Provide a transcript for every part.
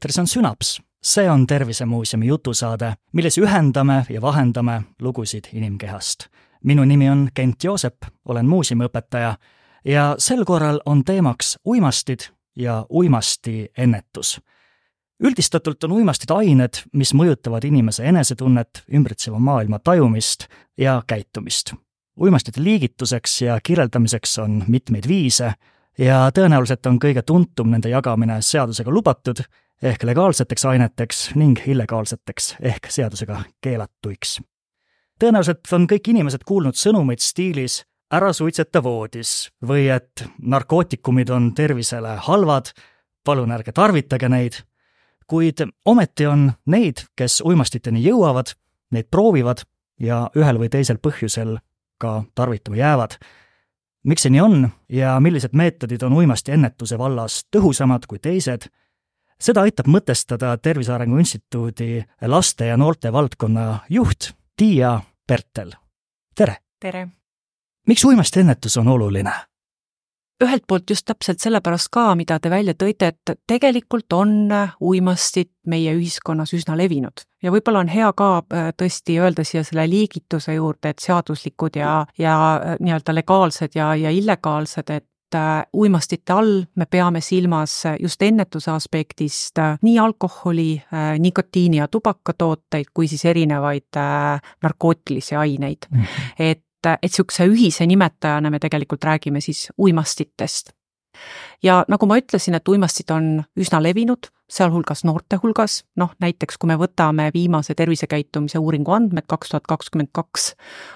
eetris on Sünaps. see on Tervisemuuseumi jutusaade, milles ühendame ja vahendame lugusid inimkehast. minu nimi on Kent Joosep, olen muuseumiõpetaja ja sel korral on teemaks uimastid ja uimastiennetus. üldistatult on uimastid ained, mis mõjutavad inimese enesetunnet, ümbritseva maailma tajumist ja käitumist. uimastite liigituseks ja kirjeldamiseks on mitmeid viise ja tõenäoliselt on kõige tuntum nende jagamine seadusega lubatud ehk legaalseteks aineteks ning illegaalseteks ehk seadusega keelatuiks. tõenäoliselt on kõik inimesed kuulnud sõnumeid stiilis ära suitseta voodis või et narkootikumid on tervisele halvad, palun ärge tarvitage neid, kuid ometi on neid, kes uimastiteni jõuavad, neid proovivad ja ühel või teisel põhjusel ka tarvitama jäävad. miks see nii on ja millised meetodid on uimastiennetuse vallas tõhusamad kui teised, seda aitab mõtestada Tervise Arengu Instituudi laste ja noorte valdkonna juht Tiia Pertel. tere! tere! miks uimastiennetus on oluline? ühelt poolt just täpselt sellepärast ka, mida te välja tõite, et tegelikult on uimastid meie ühiskonnas üsna levinud ja võib-olla on hea ka äh, tõesti öelda siia selle liigituse juurde, et seaduslikud ja, ja äh, nii-öelda legaalsed ja, ja illegaalsed, et uimastite all me peame silmas just ennetuse aspektist nii alkoholi, nikotiini ja tubakatooteid kui siis erinevaid narkootilisi aineid mm. -hmm. et et, niisuguse ühise nimetajana me tegelikult räägime siis uimastitest. ja nagu ma ütlesin, et uimastid on üsna levinud, sealhulgas noorte hulgas, noh näiteks kui me võtame viimase tervisekäitumise uuringu andmed kaks tuhat kakskümmend kaks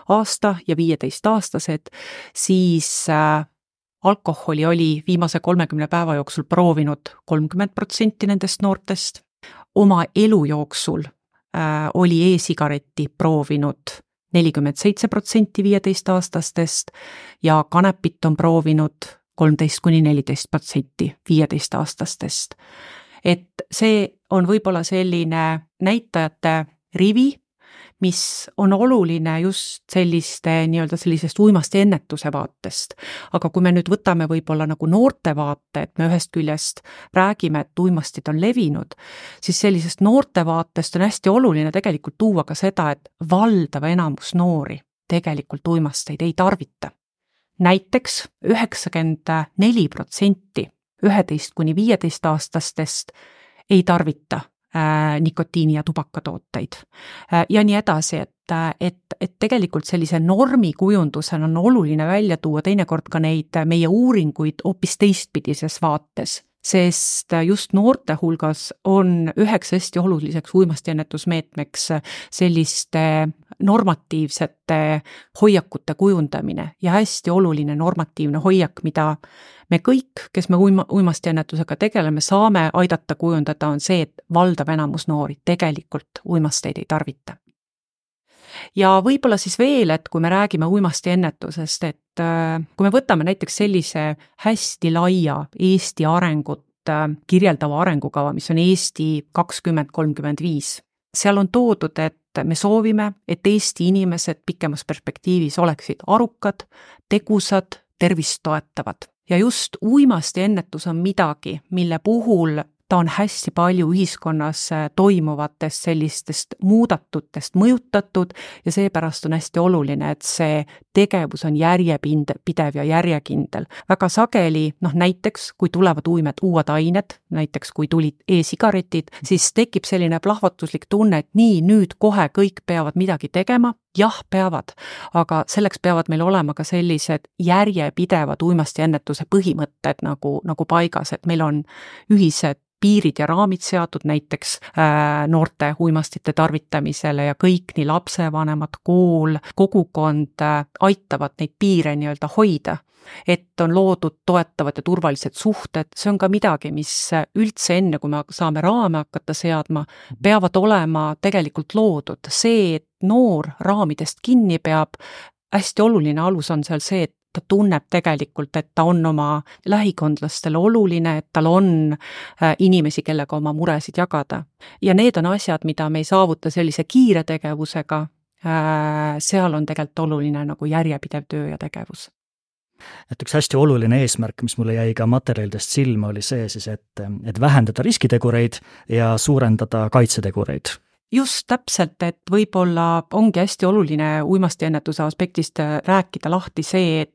aasta ja viieteistaastased, siis äh, alkoholi oli viimase kolmekümne päeva jooksul proovinud kolmkümmend protsenti nendest noortest, oma elu jooksul äh, oli e-sigaretti proovinud nelikümmend seitse protsenti viieteistaastastest ja kanepit on proovinud kolmteist kuni neliteist protsenti viieteistaastastest. et see on võib-olla selline näitajate rivi, mis on oluline just selliste nii-öelda sellisest uimasti ennetuse vaatest. aga kui me nüüd võtame võib-olla nagu noorte vaate, et me ühest küljest räägime, et uimastid on levinud, siis sellisest noorte vaatest on hästi oluline tegelikult tuua ka seda, et valdav enamus noori tegelikult uimasteid ei tarvita. näiteks üheksakümmend neli protsenti üheteist kuni viieteistaastastest ei tarvita nikotiini ja tubakatooteid äh, ja nii edasi, et, et, et tegelikult sellise normikujundusena on oluline välja tuua teinekord ka neid meie uuringuid hoopis teistpidises vaates sest just noorte hulgas on üheks hästi oluliseks uimastiennetusmeetmeks selliste normatiivsete hoiakute kujundamine ja hästi oluline normatiivne hoiak, mida me kõik, kes me uima, uimastiennetusega tegeleme, saame aidata kujundada, on see, et valdav enamus noori tegelikult uimasteid ei tarvita ja võib-olla siis veel, et kui me räägime uimastiennetusest, et äh, kui me võtame näiteks sellise hästi laia Eesti arengut äh, kirjeldava arengukava, mis on Eesti kakskümmend kolmkümmend viis, seal on toodud, et me soovime, et Eesti inimesed pikemas perspektiivis oleksid arukad, tegusad, tervist toetavad. ja just uimastiennetus on midagi, mille puhul ta on hästi palju ühiskonnas äh, toimuvatest sellistest muudatutest mõjutatud ja seepärast on hästi oluline, et see tegevus on järjepind, pidev ja järjekindel. väga sageli, noh näiteks kui tulevad uued, uued ained, näiteks kui tulid e-sigaretid, siis tekib selline plahvatuslik tunne, et nii, nüüd kohe kõik peavad midagi tegema, jah, peavad, aga selleks peavad meil olema ka sellised järjepidevad uimastiennetuse põhimõtted nagu, nagu paigas, et meil on ühised piirid ja raamid seatud näiteks äh, noorte uimastite tarvitamisele ja kõik, nii lapsevanemad, kool, kogukond äh, aitavad neid piire nii-öelda hoida et on loodud toetavad ja turvalised suhted, see on ka midagi, mis üldse enne, kui me saame raame hakata seadma, peavad olema tegelikult loodud. see, et noor raamidest kinni peab, hästi oluline alus on seal see, et ta tunneb tegelikult, et ta on oma lähikondlastele oluline, et tal on äh, inimesi, kellega oma muresid jagada. ja need on asjad, mida me ei saavuta sellise kiire tegevusega, äh, seal on tegelikult oluline nagu järjepidev töö ja tegevus et üks hästi oluline eesmärk, mis mulle jäi ka materjalidest silma, oli see siis, et, et vähendada riskitegureid ja suurendada kaitsetegureid. Just täpselt, et võib-olla ongi hästi oluline uimastiennetuse aspektist rääkida lahti see, et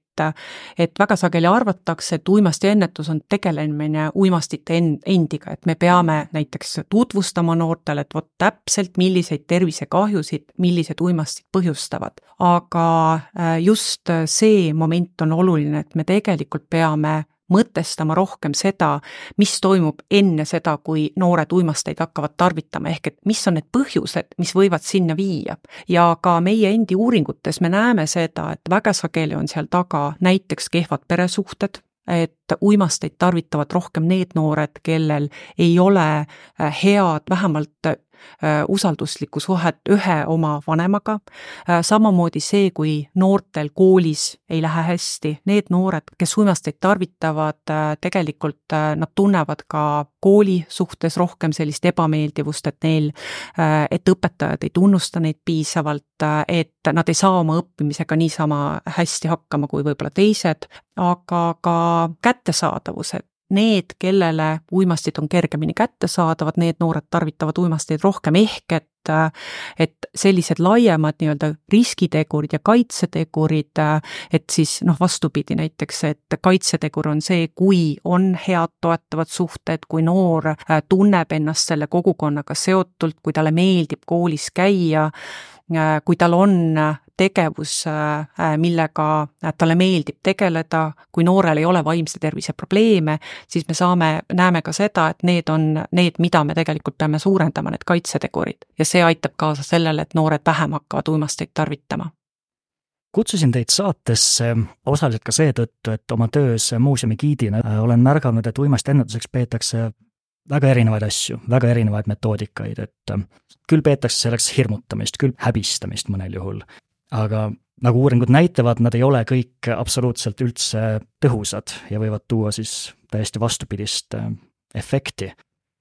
et väga sageli arvatakse, et uimastiennetus on tegelemine uimastite en-, endiga, et me peame näiteks tutvustama noortele, et vot täpselt, milliseid tervisekahjusid millised uimastid põhjustavad. aga äh, just see moment on oluline, et me tegelikult peame mõtestama rohkem seda, mis toimub enne seda, kui noored uimasteid hakkavad tarvitama, ehk et mis on need põhjused, mis võivad sinna viia. ja ka meie endi uuringutes me näeme seda, et väga sageli on seal taga näiteks kehvad peresuhted, et uimasteid tarvitavad rohkem need noored, kellel ei ole äh, head, vähemalt Äh, usalduslikku suhet ühe oma vanemaga, äh, samamoodi see, kui noortel koolis ei lähe hästi, need noored, kes uimasteid tarvitavad, tegelikult nad tunnevad ka kooli suhtes rohkem sellist ebameeldivust, et neil, et õpetajad ei tunnusta neid piisavalt, et nad ei saa oma õppimisega niisama hästi hakkama kui võib-olla teised, aga ka kättesaadavus, et need, kellele uimastid on kergemini kättesaadavad, need noored tarvitavad uimasteid rohkem, ehk et et sellised laiemad nii-öelda riskitegurid ja kaitsetegurid, et siis noh, vastupidi näiteks, et kaitsetegur on see, kui on head toetavad suhted, kui noor tunneb ennast selle kogukonnaga seotult, kui talle meeldib koolis käia, kui tal on tegevus, äh, millega talle meeldib tegeleda, kui noorel ei ole vaimse tervise probleeme, siis me saame, näeme ka seda, et need on need, mida me tegelikult peame suurendama, need kaitsetegurid. ja see aitab kaasa sellele, et noored vähem hakkavad uimasteid tarvitama. Kutsusin teid saatesse osaliselt ka seetõttu, et oma töös muuseumi giidina äh, olen märganud, et uimastiennetuseks peetakse väga erinevaid asju, väga erinevaid metoodikaid, et äh, küll peetakse selleks hirmutamist, küll häbistamist mõnel juhul aga nagu uuringud näitavad, nad ei ole kõik absoluutselt üldse tõhusad ja võivad tuua siis täiesti vastupidist äh, efekti.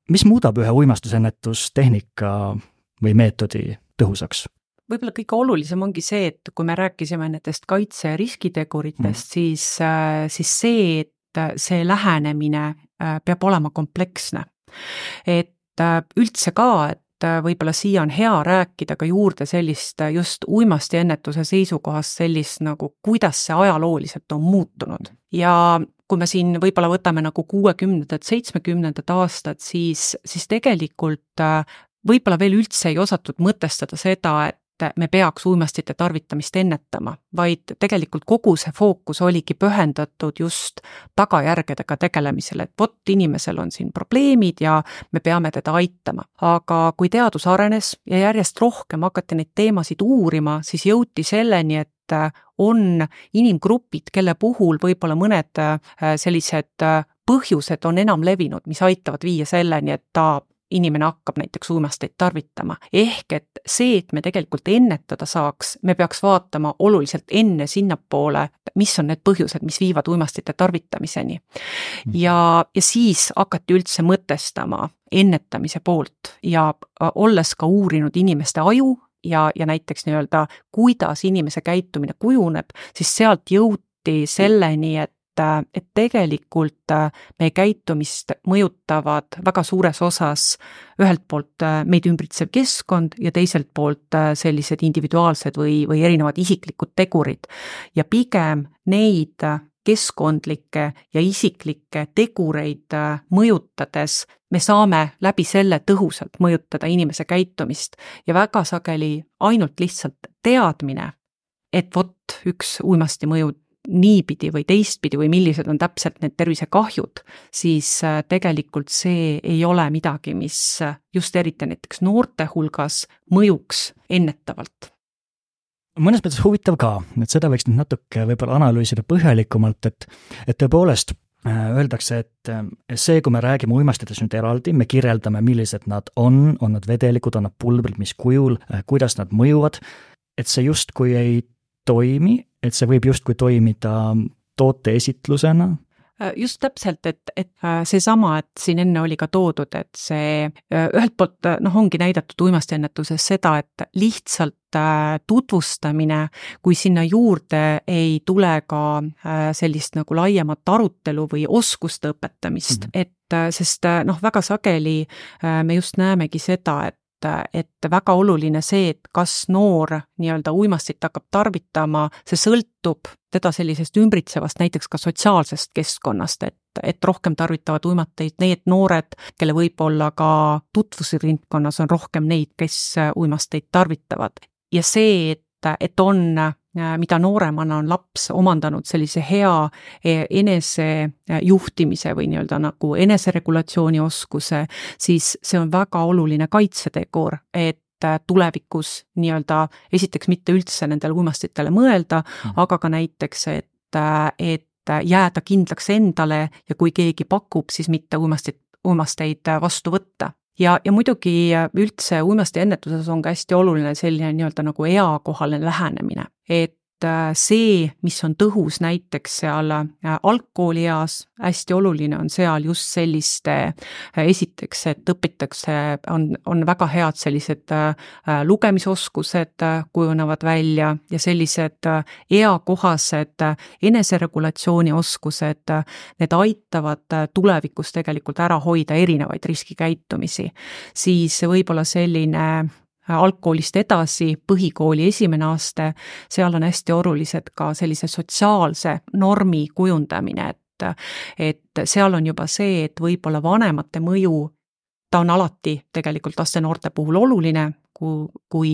mis muudab ühe uimastusennetustehnika või meetodi tõhusaks? võib-olla kõige olulisem ongi see, et kui me rääkisime nendest kaitse- ja riskiteguritest mm., siis, äh, siis see, et see lähenemine äh, peab olema kompleksne. et üldse ka, et et äh, võib-olla siia on hea rääkida ka juurde sellist äh, just uimastiennetuse seisukohast sellist nagu, kuidas see ajalooliselt on muutunud. Ja kui me siin võib-olla võtame nagu kuuekümnendad, seitsmekümnendad aastad, siis, siis tegelikult äh, võib-olla veel üldse ei osatud mõtestada seda, et me peaks uimastite tarvitamist ennetama, vaid tegelikult kogu see fookus oligi pühendatud just tagajärgedega tegelemisele, et vot inimesel on siin probleemid ja me peame teda aitama. aga kui teadus arenes ja järjest rohkem hakati neid teemasid uurima, siis jõuti selleni, et on inimgrupid, kelle puhul võib-olla mõned äh, sellised äh, põhjused on enam levinud, mis aitavad viia selleni, et ta inimene hakkab näiteks uimasteid tarvitama. ehk et see, et me tegelikult ennetada saaks, me peaks vaatama oluliselt enne sinnapoole, mis on need põhjused, mis viivad uimastite tarvitamiseni. Mhm. ja, ja siis hakati üldse mõtestama ennetamise poolt ja olles ka uurinud inimeste aju ja, ja näiteks nii-öelda, kuidas inimese käitumine kujuneb, siis sealt jõuti selleni, et et, tegelikult äh, meie käitumist mõjutavad väga suures osas ühelt poolt äh, meid ümbritsev keskkond ja teiselt poolt äh, sellised individuaalsed või, või erinevad isiklikud tegurid. ja pigem neid keskkondlikke ja isiklikke tegureid mõjutades me saame läbi selle tõhusalt mõjutada inimese käitumist ja väga sageli ainult lihtsalt teadmine, et vot üks uimasti mõju niipidi või teistpidi või millised on täpselt need tervisekahjud, siis äh, tegelikult see ei ole midagi, mis äh, just eriti näiteks noorte hulgas mõjuks ennetavalt. Mõnes mõttes huvitav ka, et seda võiks nüüd natuke võib-olla analüüsida põhjalikumalt, et, et tõepoolest äh, öeldakse, et see, kui me räägime uimastitest nüüd eraldi, me kirjeldame, millised nad on, on nad vedelikud, on nad pulbrid, mis kujul, kuidas nad mõjuvad, et see justkui ei toimi, et see võib justkui toimida toote esitlusena, Äh, just täpselt, et, et äh, seesama, et siin enne oli ka toodud, et see äh, ühelt poolt noh, ongi näidatud uimastiennetuses seda, et lihtsalt tutvustamine, kui sinna juurde ei tule ka sellist nagu laiemat arutelu või oskuste õpetamist mm, -hmm. et sest noh, väga sageli me just näemegi seda, et et väga oluline see, et kas noor nii-öelda uimastit hakkab tarvitama, see sõltub teda sellisest ümbritsevast, näiteks ka sotsiaalsest keskkonnast, et, et rohkem tarvitavad uimateid need noored, kelle võib-olla ka tutvusringkonnas on rohkem neid, kes uimasteid tarvitavad. ja see, et, et on mida nooremana on laps omandanud sellise hea e, enesejuhtimise või nii-öelda nagu eneseregulatsiooni oskuse, siis see on väga oluline kaitsetegur, et äh, tulevikus nii-öelda esiteks mitte üldse nendele uimastitele mõelda mm., aga ka näiteks, et, äh, et jääda kindlaks endale ja kui keegi pakub, siis mitte uimastit, uimasteid vastu võtta ja, ja muidugi üldse uimastiennetuses on ka hästi oluline selline nii-öelda nagu eakohane lähenemine, et Äh, see, mis on tõhus näiteks seal äh, algkoolieas, hästi oluline on seal just selliste, äh, esiteks, et õpitakse, on, on väga head sellised lugemisoskused kujunevad välja ja sellised eakohased eneseregulatsiooni oskused, need aitavad tulevikus tegelikult ära hoida erinevaid riskikäitumisi. siis võib-olla selline algkoolist edasi, põhikooli esimene aste, seal on hästi olulised ka sellise sotsiaalse normi kujundamine, et et seal on juba see, et võib-olla vanemate mõju, ta on alati tegelikult laste-noorte puhul oluline, kui, kui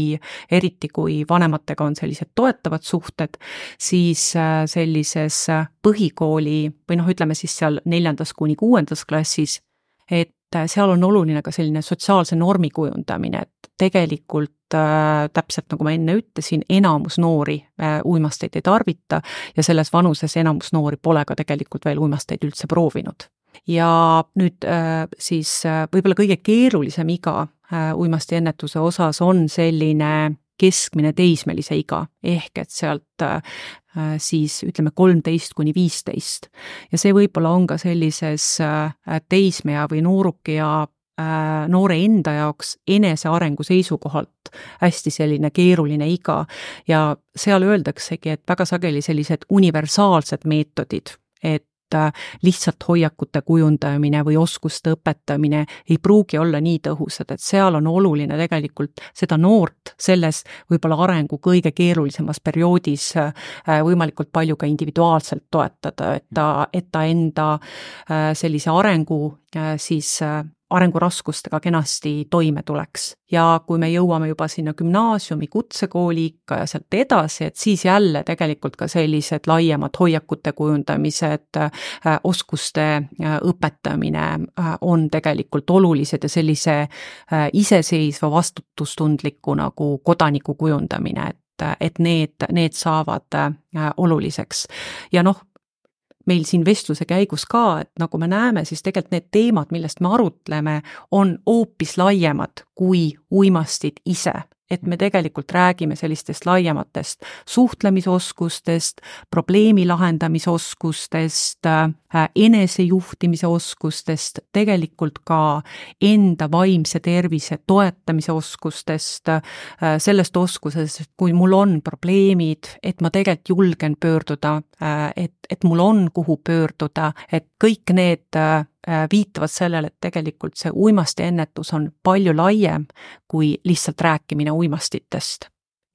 eriti, kui vanematega on sellised toetavad suhted, siis äh, sellises põhikooli või noh, ütleme siis seal neljandas kuni kuuendas klassis, et seal on oluline ka selline sotsiaalse normi kujundamine, et tegelikult äh, täpselt nagu ma enne ütlesin, enamus noori äh, uimasteid ei tarvita ja selles vanuses enamus noori pole ka tegelikult veel uimasteid üldse proovinud. ja nüüd äh, siis äh, võib-olla kõige keerulisem iga äh, uimastiennetuse osas on selline keskmine teismelise iga, ehk et sealt äh, siis ütleme kolmteist kuni viisteist. ja see võib-olla on ka sellises äh, teismea või noorukea Äh, noore enda jaoks enesearengu seisukohalt hästi selline keeruline iga ja seal öeldaksegi, et väga sageli sellised universaalsed meetodid, et äh, lihtsalt hoiakute kujundamine või oskuste õpetamine ei pruugi olla nii tõhusad, et seal on oluline tegelikult seda noort selles võib-olla arengu kõige keerulisemas perioodis äh, võimalikult palju ka individuaalselt toetada, et ta, et ta enda sellise arengu siis arenguraskustega kenasti toime tuleks. ja kui me jõuame juba sinna gümnaasiumi, kutsekooli ikka ja sealt edasi, et siis jälle tegelikult ka sellised laiemad hoiakute kujundamised, äh, oskuste äh, õpetamine äh, on tegelikult olulised ja sellise iseseisva vastutustundliku nagu kodaniku kujundamine, et, et need, need saavad oluliseks. ja noh, meil siin vestluse käigus ka, et nagu me näeme, siis tegelikult need teemad, millest me arutleme, on hoopis laiemad kui uimastid ise et me tegelikult räägime sellistest laiematest suhtlemisoskustest, probleemi lahendamisoskustest, äh, enesejuhtimise oskustest, tegelikult ka enda vaimse tervise toetamise oskustest, äh, sellest oskusest, kui mul on probleemid, et ma tegelikult julgen pöörduda, äh, et, et mul on, kuhu pöörduda, et kõik need viitavad sellele, et tegelikult see uimastiennetus on palju laiem kui lihtsalt rääkimine uimastitest.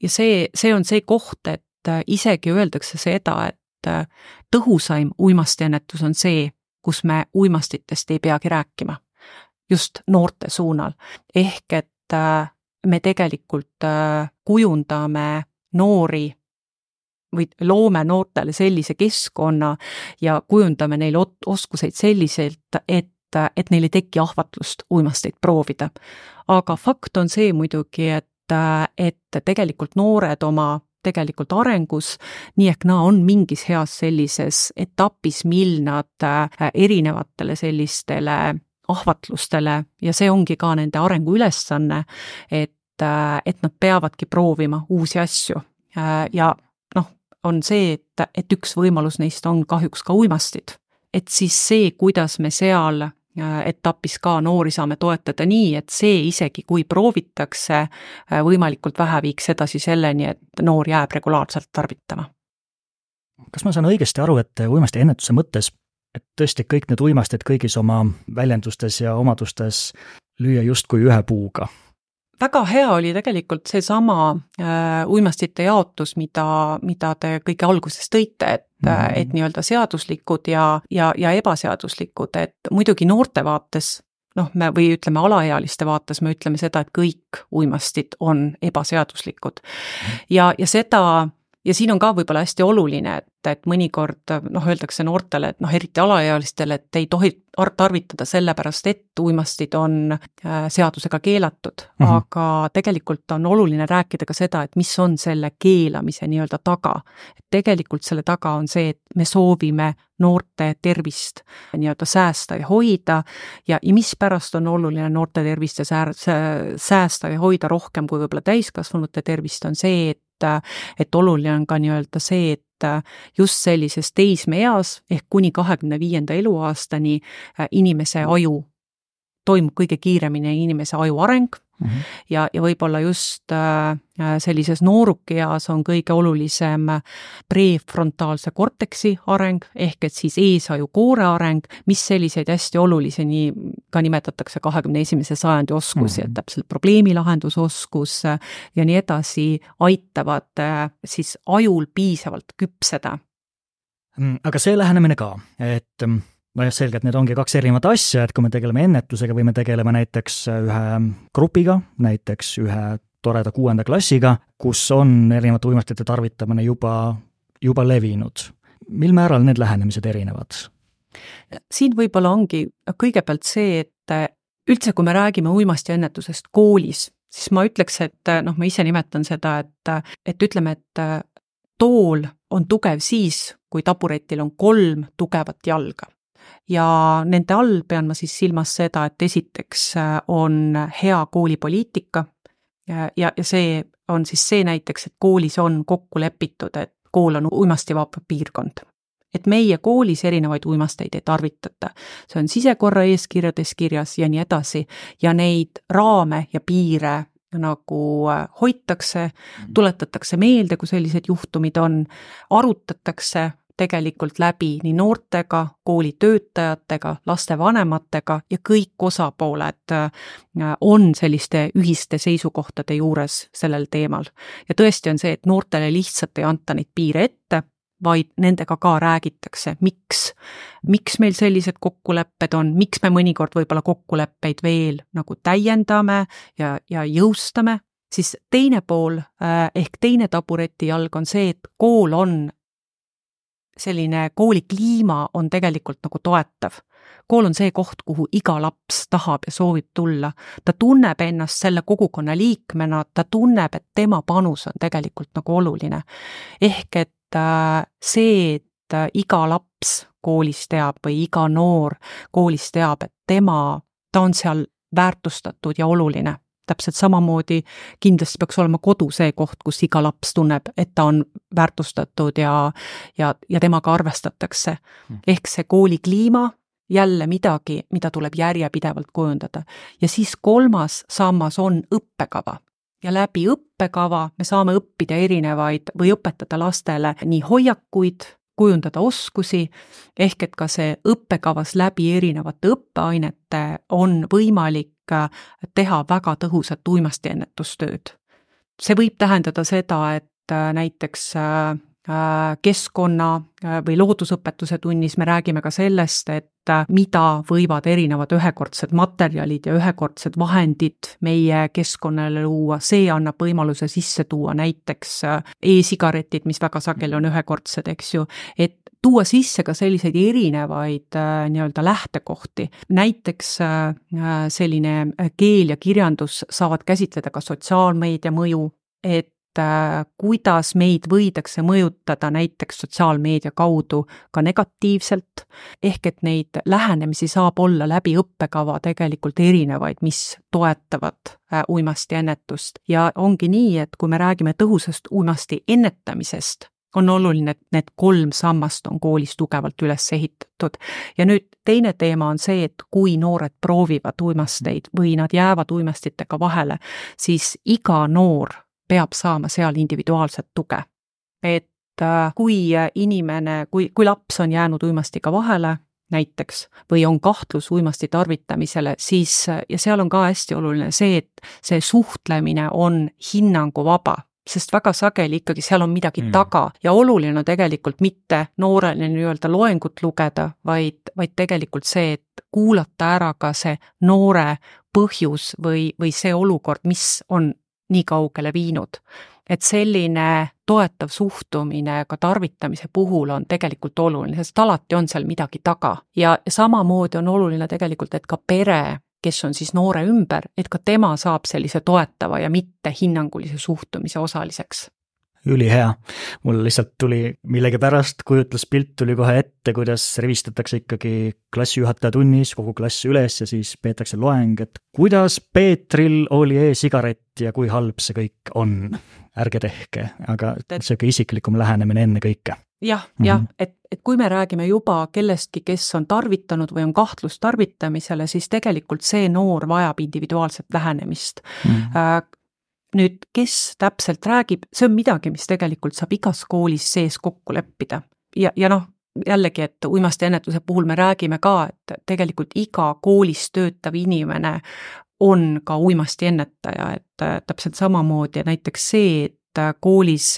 ja see, see on see koht, et äh, isegi öeldakse seda, et äh, tõhusaim uimastiennetus on see, kus me uimastitest ei peagi rääkima, just noorte suunal. ehk et me tegelikult kujundame noori või loome noortele sellise keskkonna ja kujundame neile oskuseid selliselt, et et neil ei teki ahvatlust uimasteid proovida. aga fakt on see muidugi, et, et tegelikult noored oma tegelikult arengus nii ehk naa on mingis heas sellises etapis, mil nad erinevatele sellistele ahvatlustele ja see ongi ka nende arengu ülesanne, et, et nad peavadki proovima uusi asju ja on see, et, et üks võimalus neist on kahjuks ka uimastid. et siis see, kuidas me seal äh, etapis ka noori saame toetada nii, et see isegi, kui proovitakse, äh, võimalikult vähe viiks edasi selleni, et noor jääb regulaarselt tarvitama. kas ma saan õigesti aru, et uimasti ennetuse mõttes, et tõesti kõik need uimastid kõigis oma väljendustes ja omadustes lüüa justkui ühe puuga, väga hea oli tegelikult seesama äh, uimastite jaotus, mida, mida te kõige alguses tõite, et mm, -hmm. et nii-öelda seaduslikud ja, ja, ja ebaseaduslikud, et muidugi noorte vaates noh, me või ütleme, alaealiste vaates me ütleme seda, et kõik uimastid on ebaseaduslikud. Mhm. ja, ja seda ja siin on ka võib-olla hästi oluline, et, et mõnikord noh, öeldakse noortele, et noh, eriti alaealistele, et ei tohi tarvitada sellepärast, et uimastid on äh, seadusega keelatud mm, -hmm. aga tegelikult on oluline rääkida ka seda, et mis on selle keelamise nii-öelda taga. et tegelikult selle taga on see, et me soovime noorte tervist nii-öelda säästa ja hoida ja, ja mispärast on oluline noorte tervist ja sää-, säästa ja hoida rohkem kui võib-olla täiskasvanute tervist, on see, et et oluline on ka nii-öelda see, et just sellises teismeeas ehk kuni kahekümne viienda eluaastani äh, inimese aju toimub kõige kiiremini inimese aju areng mm. -hmm. ja, ja võib-olla just äh, sellises noorukeas on kõige olulisem prefrontaalse korteksi areng, ehk et siis eesaju koore areng, mis selliseid hästi olulisi, nii ka nimetatakse kahekümne esimese sajandi oskusi mm, -hmm. et täpselt probleemilahendusoskus ja nii edasi, aitavad äh, siis ajul piisavalt küpseda. Mm, aga see lähenemine ka, et mm, nojah, selge, et need ongi kaks erinevat asja, et kui me tegeleme ennetusega või me tegeleme näiteks ühe grupiga, näiteks ühe toreda kuuenda klassiga, kus on erinevate uimastite tarvitamine juba, juba levinud. mil määral need lähenemised erinevad? siin võib-olla ongi kõigepealt see, et üldse, kui me räägime uimastiennetusest koolis, siis ma ütleks, et noh, ma ise nimetan seda, et, et ütleme, et tool on tugev siis, kui taburetil on kolm tugevat jalga ja nende all pean ma siis silmas seda, et esiteks äh, on hea koolipoliitika ja, ja, ja see on siis see näiteks, et koolis on kokku lepitud, et kool on uimastivaba piirkond. et meie koolis erinevaid uimasteid ei tarvitata. see on sisekorra eeskirjades kirjas ja nii edasi ja neid raame ja piire nagu äh, hoitakse, mm. tuletatakse meelde, kui sellised juhtumid on, arutatakse tegelikult läbi nii noortega, kooli töötajatega, lastevanematega ja kõik osapooled äh, on selliste ühiste seisukohtade juures sellel teemal. ja tõesti on see, et noortele lihtsalt ei anta neid piire ette, vaid nendega ka räägitakse, miks, miks meil sellised kokkulepped on, miks me mõnikord võib-olla kokkuleppeid veel nagu täiendame ja, ja jõustame, siis teine pool äh, ehk teine tabureti jalg on see, et kool on selline kooli kliima on tegelikult nagu toetav. kool on see koht, kuhu iga laps tahab ja soovib tulla. ta tunneb ennast selle kogukonna liikmena, ta tunneb, et tema panus on tegelikult nagu oluline. ehk et äh, see, et äh, iga laps koolis teab või iga noor koolis teab, et tema, ta on seal väärtustatud ja oluline täpselt samamoodi kindlasti peaks olema kodu see koht, kus iga laps tunneb, et ta on väärtustatud ja, ja, ja temaga arvestatakse. Hmm. ehk see kooli kliima, jälle midagi, mida tuleb järjepidevalt kujundada. ja siis kolmas sammas on õppekava ja läbi õppekava me saame õppida erinevaid või õpetada lastele nii hoiakuid, kujundada oskusi, ehk et ka see õppekavas läbi erinevate õppeainete on võimalik teha väga tõhusat uimastiennetustööd. see võib tähendada seda, et äh, näiteks äh, keskkonna või loodusõpetuse tunnis me räägime ka sellest, et mida võivad erinevad ühekordsed materjalid ja ühekordsed vahendid meie keskkonnale luua, see annab võimaluse sisse tuua näiteks e-sigaretid, mis väga sageli on ühekordsed, eks ju, et tuua sisse ka selliseid erinevaid äh, nii-öelda lähtekohti. näiteks äh, äh, selline keel ja kirjandus saavad käsitleda ka sotsiaalmeedia mõju, et kuidas meid võidakse mõjutada näiteks sotsiaalmeedia kaudu ka negatiivselt, ehk et neid lähenemisi saab olla läbi õppekava tegelikult erinevaid, mis toetavad uimasti ennetust ja ongi nii, et kui me räägime tõhusast uimasti ennetamisest, on oluline, et need kolm sammast on koolis tugevalt üles ehitatud. ja nüüd teine teema on see, et kui noored proovivad uimasteid või nad jäävad uimastitega vahele, siis iga noor peab saama seal individuaalset tuge. et äh, kui inimene, kui, kui laps on jäänud uimastiga vahele, näiteks, või on kahtlus uimasti tarvitamisele, siis, ja seal on ka hästi oluline see, et see suhtlemine on hinnanguvaba sest väga sageli ikkagi seal on midagi mm. taga ja oluline on tegelikult mitte noorele nii-öelda loengut lugeda, vaid, vaid tegelikult see, et kuulata ära ka see noore põhjus või, või see olukord, mis on nii kaugele viinud. et selline toetav suhtumine ka tarvitamise puhul on tegelikult oluline, sest alati on seal midagi taga ja samamoodi on oluline tegelikult, et ka pere kes on siis noore ümber, et ka tema saab sellise toetava ja mitte hinnangulise suhtumise osaliseks ülihea. mul lihtsalt tuli millegipärast kujutluspilt tuli kohe ette, kuidas rivistatakse ikkagi klassijuhataja tunnis kogu klass üles ja siis peetakse loeng, et kuidas Peetril oli e-sigaret ja kui halb see kõik on. ärge tehke, aga sihuke isiklikum lähenemine ennekõike jah -hmm., jah, et, et kui me räägime juba kellestki, kes on tarvitanud või on kahtlus tarvitamisele, siis tegelikult see noor vajab individuaalset lähenemist mm. -hmm. Nüüd, kes täpselt räägib, see on midagi, mis tegelikult saab igas koolis sees kokku leppida. Ja, ja noh, jällegi, et uimastiennetuse puhul me räägime ka, et tegelikult iga koolis töötav inimene on ka uimastiennetaja, et täpselt samamoodi näiteks see, et koolis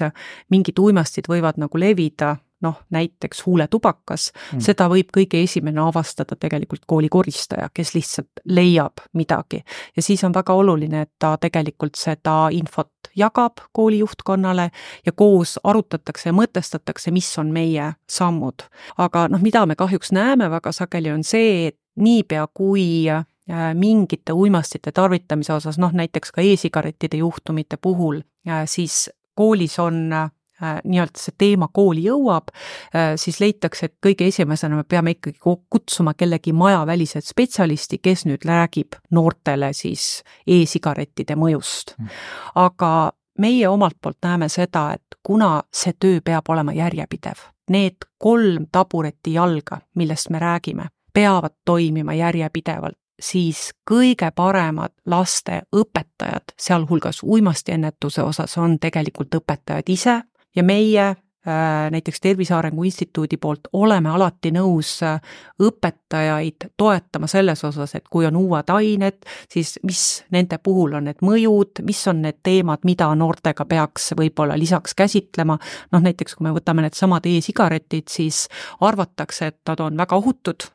mingid uimastid võivad nagu levida, noh, näiteks huuletubakas mm., seda võib kõige esimene avastada tegelikult kooli koristaja, kes lihtsalt leiab midagi. ja siis on väga oluline, et ta tegelikult seda infot jagab kooli juhtkonnale ja koos arutatakse ja mõtestatakse, mis on meie sammud. aga noh, mida me kahjuks näeme väga sageli, on see, et niipea, kui Äh, mingite uimastite tarvitamise osas, noh näiteks ka e-sigarettide juhtumite puhul, äh, siis koolis on äh, nii-öelda see teema kooli jõuab, siis leitakse, et kõige esimesena me peame ikkagi kutsuma kellegi majavälised spetsialisti, kes nüüd räägib noortele siis e-sigarettide mõjust. Mm. aga meie omalt poolt näeme seda, et kuna see töö peab olema järjepidev, need kolm tabureti jalga, millest me räägime, peavad toimima järjepidevalt siis kõige paremad laste õpetajad, sealhulgas uimastiennetuse osas, on tegelikult õpetajad ise ja meie äh, näiteks Tervise Arengu Instituudi poolt oleme alati nõus äh, õpetajaid toetama selles osas, et kui on uued ained, siis mis nende puhul on need mõjud, mis on need teemad, mida noortega peaks võib-olla lisaks käsitlema, noh näiteks kui me võtame needsamad e-sigaretid, siis arvatakse, et nad on väga ohutud,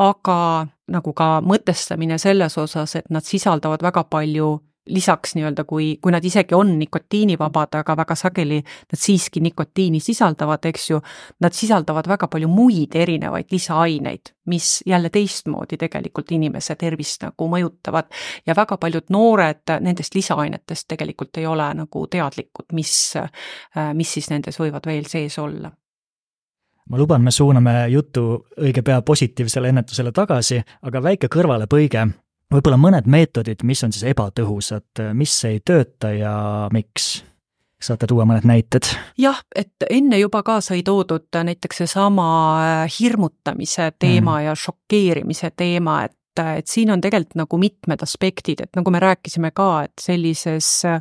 aga nagu ka mõtestamine selles osas, et nad sisaldavad väga palju lisaks nii-öelda, kui, kui nad isegi on nikotiinivabad, aga väga sageli nad siiski nikotiini sisaldavad, eks ju, nad sisaldavad väga palju muid erinevaid lisaaineid, mis jälle teistmoodi tegelikult inimese tervist nagu mõjutavad. ja väga paljud noored nendest lisaainetest tegelikult ei ole nagu teadlikud, mis, mis siis nendes võivad veel sees olla ma luban, me suuname jutu õige pea positiivsele ennetusele tagasi, aga väike kõrvalepõige. Võib-olla mõned meetodid, mis on siis ebatõhusad, mis ei tööta ja miks? saate tuua mõned näited? jah, et enne juba ka sai toodud näiteks seesama hirmutamise teema mm. ja šokeerimise teema, et et siin on tegelikult nagu mitmed aspektid, et nagu me rääkisime ka, et sellises äh,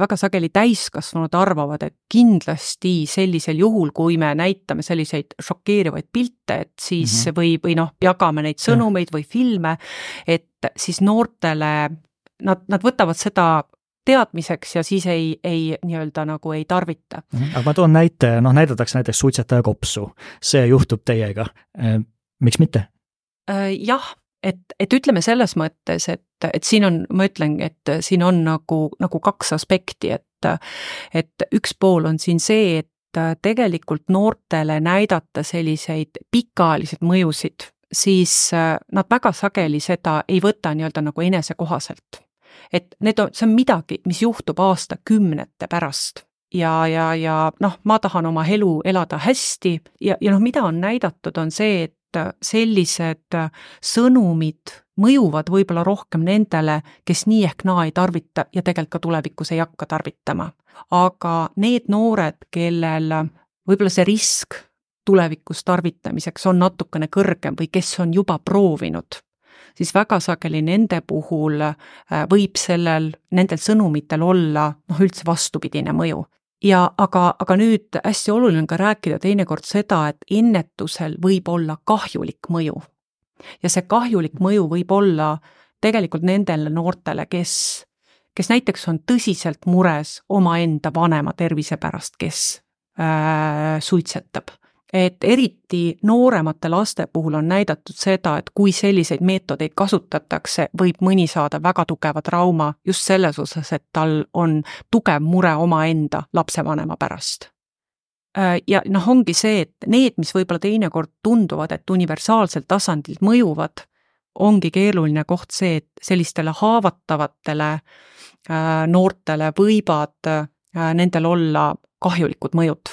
väga sageli täiskasvanud arvavad, et kindlasti sellisel juhul, kui me näitame selliseid šokeerivaid pilte, et siis mm -hmm. või, või noh, jagame neid sõnumeid või filme, et siis noortele nad, nad võtavad seda teadmiseks ja siis ei, ei nii-öelda nagu ei tarvita. -hmm. aga ma toon näite, noh näidatakse näiteks suitsetaja kopsu, see juhtub teiega. Äh, miks mitte? Äh, jah et, et ütleme selles mõttes, et, et siin on, ma ütlengi, et siin on nagu, nagu kaks aspekti, et et üks pool on siin see, et tegelikult noortele näidata selliseid pikaajaliseid mõjusid, siis nad väga sageli seda ei võta nii-öelda nagu enesekohaselt. et need on, see on midagi, mis juhtub aastakümnete pärast ja, ja, ja noh, ma tahan oma elu elada hästi ja, ja noh, mida on näidatud, on see, et sellised sõnumid mõjuvad võib-olla rohkem nendele, kes nii ehk naa ei tarvita ja tegelikult ka tulevikus ei hakka tarvitama. aga need noored, kellel võib-olla see risk tulevikus tarvitamiseks on natukene kõrgem või kes on juba proovinud, siis väga sageli nende puhul äh, võib sellel, nendel sõnumitel olla noh, üldse vastupidine mõju. Ja aga, aga nüüd hästi oluline on ka rääkida teinekord seda, et ennetusel võib olla kahjulik mõju. ja see kahjulik mõju võib olla tegelikult nendele noortele, kes kes näiteks on tõsiselt mures omaenda vanema tervise pärast, kes äh, suitsetab et eriti nooremate laste puhul on näidatud seda, et kui selliseid meetodeid kasutatakse, võib mõni saada väga tugeva trauma just selles osas, et tal on tugev mure omaenda lapsevanema pärast. Äh, ja noh, ongi see, et need, mis võib-olla teinekord tunduvad, et universaalsel tasandil mõjuvad, ongi keeruline koht see, et sellistele haavatavatele äh, noortele võivad äh, nendel olla kahjulikud mõjud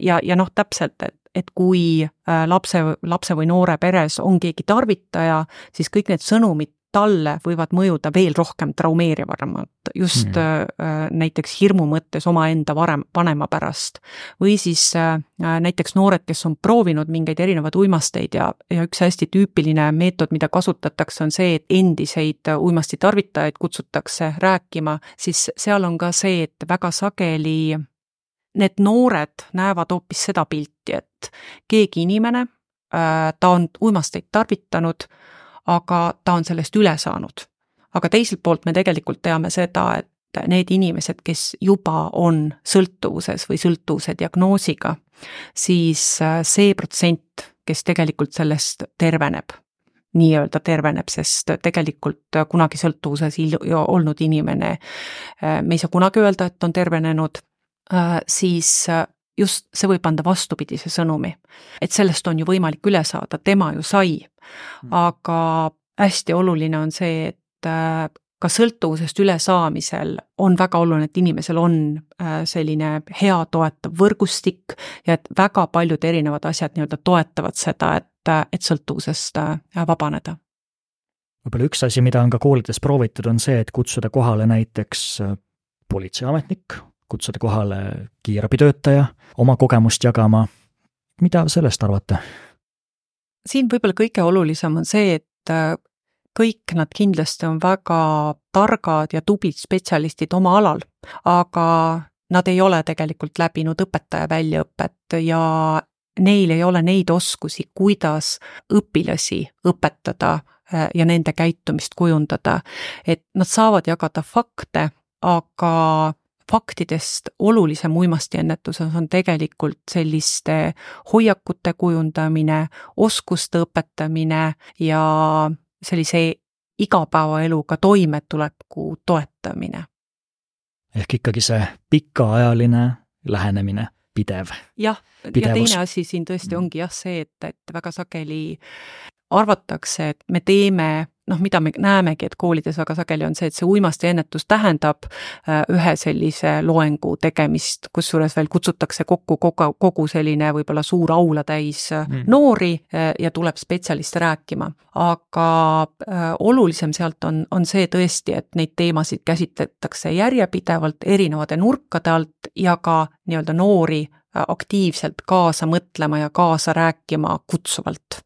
ja, ja noh, täpselt, et et kui äh, lapse, lapse või noore peres on keegi tarvitaja, siis kõik need sõnumid talle võivad mõjuda veel rohkem traumeerivamalt, just mm. äh, näiteks hirmu mõttes omaenda varem, vanema pärast. või siis äh, näiteks noored, kes on proovinud mingeid erinevaid uimasteid ja, ja üks hästi tüüpiline meetod, mida kasutatakse, on see, et endiseid uimastitarvitajaid kutsutakse rääkima, siis seal on ka see, et väga sageli need noored näevad hoopis seda pilti, et keegi inimene, äh, ta on uimasteid tarvitanud, aga ta on sellest üle saanud. aga teiselt poolt me tegelikult teame seda, et need inimesed, kes juba on sõltuvuses või sõltuvuse diagnoosiga, siis äh, see protsent, kes tegelikult sellest terveneb, nii-öelda terveneb, sest tegelikult kunagi sõltuvuses olnud inimene, äh, me ei saa kunagi öelda, et on tervenenud, siis äh, just see võib anda vastupidise sõnumi. et sellest on ju võimalik üle saada, tema ju sai. Hmm. aga hästi oluline on see, et äh, ka sõltuvusest ülesaamisel on väga oluline, et inimesel on selline hea toetav võrgustik ja et väga paljud erinevad asjad nii-öelda toetavad seda, et, et sõltuvusest vabaneda. võib-olla üks asi, mida on ka koolides proovitud, on see, et kutsuda kohale näiteks politseiametnik kutsuda kohale kiirabitöötaja oma kogemust jagama. mida sellest arvate? siin võib-olla kõige olulisem on see, et äh, kõik nad kindlasti on väga targad ja tublid spetsialistid oma alal, aga nad ei ole tegelikult läbinud õpetaja väljaõpet ja neil ei ole neid oskusi, kuidas õpilasi õpetada äh, ja nende käitumist kujundada. et nad saavad jagada fakte, aga faktidest olulisem uimastiennetuses on tegelikult selliste hoiakute kujundamine, oskuste õpetamine ja sellise igapäevaeluga toimetuleku toetamine. ehk ikkagi see pikaajaline lähenemine, pidev. jah, ja teine asi siin tõesti ongi jah see, et, et väga sageli arvatakse, et me teeme noh, mida me näemegi, et koolides väga sageli on see, et see uimastiennetus tähendab äh, ühe sellise loengu tegemist, kusjuures veel kutsutakse kokku kogu, kogu selline võib-olla suur aula täis äh, mm. noori äh, ja tuleb spetsialist rääkima. aga olulisem sealt on, on see tõesti, et neid teemasid käsitletakse järjepidevalt erinevate nurkade alt ja ka nii-öelda noori aktiivselt kaasa mõtlema ja kaasa rääkima kutsuvalt.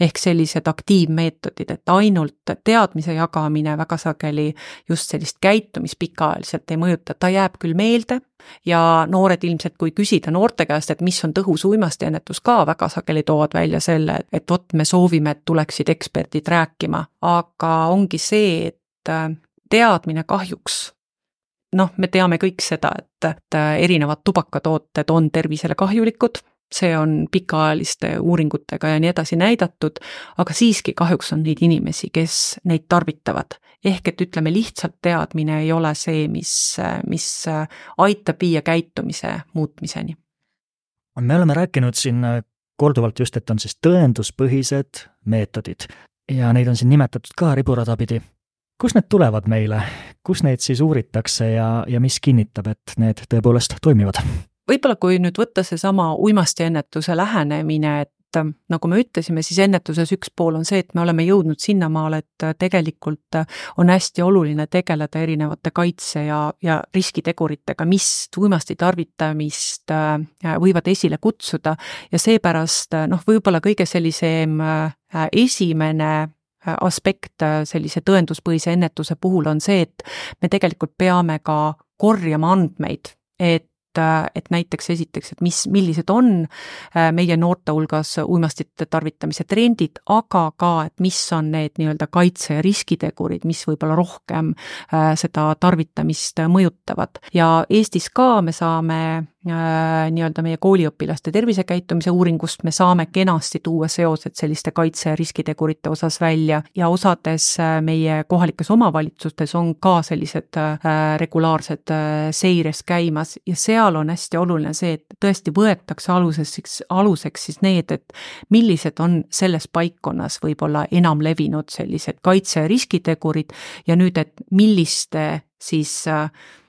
ehk sellised aktiivmeetodid, et ainult teadmise jagamine väga sageli just sellist käitumist pikaajaliselt ei mõjuta, ta jääb küll meelde ja noored ilmselt, kui küsida noorte käest, et mis on tõhus uimastiennetus ka, väga sageli toovad välja selle, et vot me soovime, et tuleksid eksperdid rääkima, aga ongi see, et teadmine kahjuks noh, me teame kõik seda, et, et erinevad tubakatooted on tervisele kahjulikud, see on pikaajaliste uuringutega ja nii edasi näidatud, aga siiski kahjuks on neid inimesi, kes neid tarvitavad. ehk et ütleme, lihtsalt teadmine ei ole see, mis, mis aitab viia käitumise muutmiseni. me oleme rääkinud siin korduvalt just, et on siis tõenduspõhised meetodid ja neid on siin nimetatud ka riburada pidi kust need tulevad meile, kus neid siis uuritakse ja, ja mis kinnitab, et need tõepoolest toimivad? võib-olla kui nüüd võtta seesama uimastiennetuse lähenemine, et nagu me ütlesime, siis ennetuses üks pool on see, et me oleme jõudnud sinnamaale, et tegelikult on hästi oluline tegeleda erinevate kaitse ja, ja riskiteguritega, mis uimasti tarvitamist võivad esile kutsuda ja seepärast noh, võib-olla kõige sellisem esimene aspekt sellise tõenduspõhise ennetuse puhul on see, et me tegelikult peame ka korjama andmeid, et et, et näiteks esiteks, et mis, millised on äh, meie noorte hulgas uimastite tarvitamise trendid, aga ka, et mis on need nii-öelda kaitse- ja riskitegurid, mis võib-olla rohkem äh, seda tarvitamist mõjutavad. ja Eestis ka me saame Äh, nii-öelda meie kooliõpilaste tervisekäitumise uuringust me saame kenasti tuua seosed selliste kaitse- ja riskitegurite osas välja ja osades äh, meie kohalikes omavalitsustes on ka sellised äh, regulaarsed seires käimas ja seal on hästi oluline see, et tõesti võetakse aluseks, aluseks siis need, et millised on selles paikkonnas võib-olla enam levinud sellised kaitse- ja riskitegurid ja nüüd, et milliste siis äh, Äh,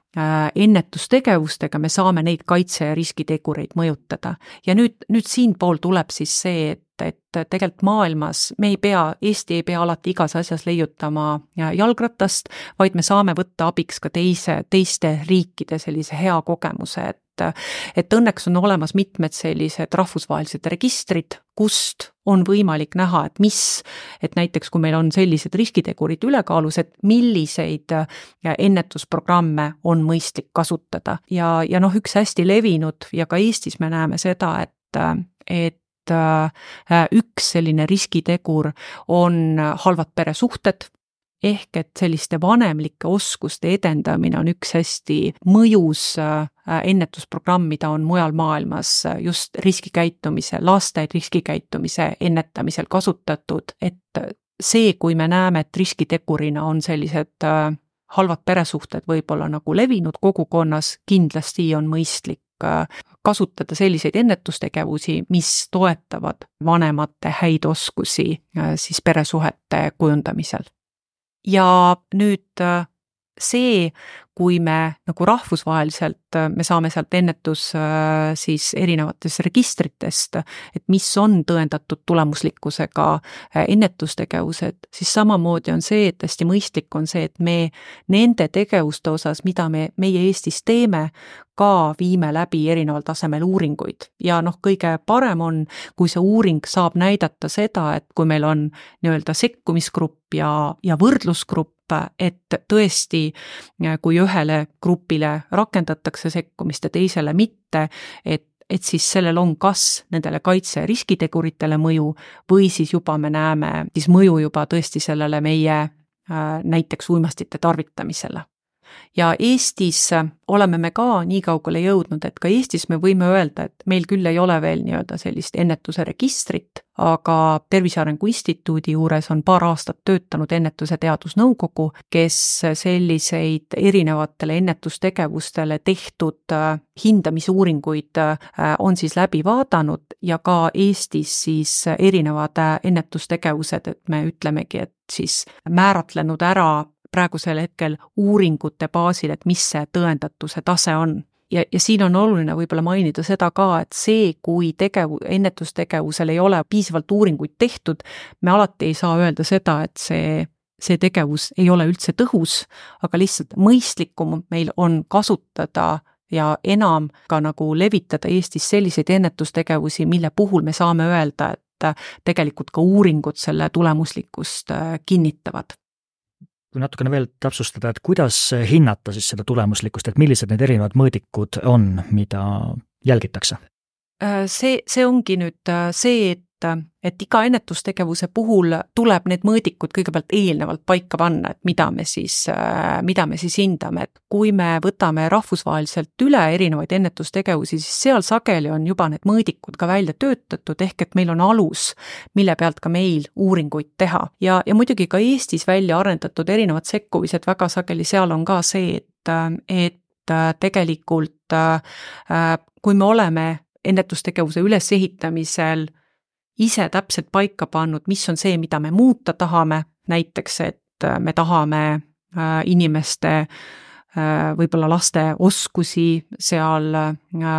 ennetustegevustega me saame neid kaitse- ja riskitegureid mõjutada. ja nüüd, nüüd siinpool tuleb siis see, et, et tegelikult maailmas me ei pea, Eesti ei pea alati igas asjas leiutama jalgratast, vaid me saame võtta abiks ka teise, teiste riikide sellise hea kogemuse, et et õnneks on olemas mitmed sellised rahvusvahelised registrid, kust on võimalik näha, et mis, et näiteks kui meil on sellised riskitegurid ülekaalus, et milliseid ennetusprogramme on mõistlik kasutada. Ja, ja noh, üks hästi levinud ja ka Eestis me näeme seda, et, et üks selline riskitegur on halvad peresuhted, ehk et selliste vanemlike oskuste edendamine on üks hästi mõjus äh, ennetusprogramm, mida on mujal maailmas äh, just riskikäitumise, laste riskikäitumise ennetamisel kasutatud, et see, kui me näeme, et riskitegurina on sellised äh, halvad peresuhted võib-olla nagu levinud kogukonnas, kindlasti on mõistlik kasutada selliseid ennetustegevusi, mis toetavad vanemate häid oskusi siis peresuhete kujundamisel ja nüüd äh, see, kui me nagu rahvusvaheliselt, äh, me saame sealt ennetus äh, siis erinevatest registritest, et mis on tõendatud tulemuslikkusega ennetustegevused, siis samamoodi on see, et hästi mõistlik on see, et me nende tegevuste osas, mida me, meie Eestis teeme, ka viime läbi erineval tasemel uuringuid. Ja noh, kõige parem on, kui see uuring saab näidata seda, et kui meil on nii-öelda sekkumisgrupp ja, ja võrdlusgrupp, et tõesti, kui ühele grupile rakendatakse sekkumist ja teisele mitte, et et siis sellel on kas nendele kaitse- riskiteguritele mõju või siis juba me näeme siis mõju juba tõesti sellele meie äh, näiteks uimastite tarvitamisele. Ja Eestis oleme me ka nii kaugele jõudnud, et ka Eestis me võime öelda, et meil küll ei ole veel nii-öelda sellist ennetuse registrit, aga Tervise Arengu Instituudi juures on paar aastat töötanud ennetuse teadusnõukogu, kes selliseid erinevatele ennetustegevustele tehtud äh, hindamisuuringuid äh, on siis läbi vaadanud ja ka Eestis siis erinevad äh, ennetustegevused, et me ütlemegi, et siis määratlenud ära praegusel hetkel uuringute baasil, et mis see tõendatuse tase on. Ja, ja siin on oluline võib-olla mainida seda ka, et see, kui tegevu-, ennetustegevusel ei ole piisavalt uuringuid tehtud, me alati ei saa öelda seda, et see see tegevus ei ole üldse tõhus, aga lihtsalt mõistlikum meil on kasutada ja enam ka nagu levitada Eestis selliseid ennetustegevusi, mille puhul me saame öelda, et tegelikult ka uuringud selle tulemuslikkust äh, kinnitavad kui natukene veel täpsustada, et kuidas hinnata siis seda tulemuslikkust, et millised need erinevad mõõdikud on, mida jälgitakse? Äh, see, see ongi nüüd äh, see, et et, et iga ennetustegevuse puhul tuleb need mõõdikud kõigepealt eelnevalt paika panna, et mida me siis, mida me siis hindame, et kui me võtame rahvusvaheliselt üle erinevaid ennetustegevusi, siis seal sageli on juba need mõõdikud ka välja töötatud, ehk et meil on alus, mille pealt ka meil uuringuid teha. ja, ja muidugi ka Eestis välja arendatud erinevad sekkumised, väga sageli seal on ka see, et, et tegelikult kui me oleme ennetustegevuse ülesehitamisel ise täpselt paika pannud, mis on see, mida me muuta tahame, näiteks et äh, me tahame äh, inimeste äh, võib-olla laste oskusi seal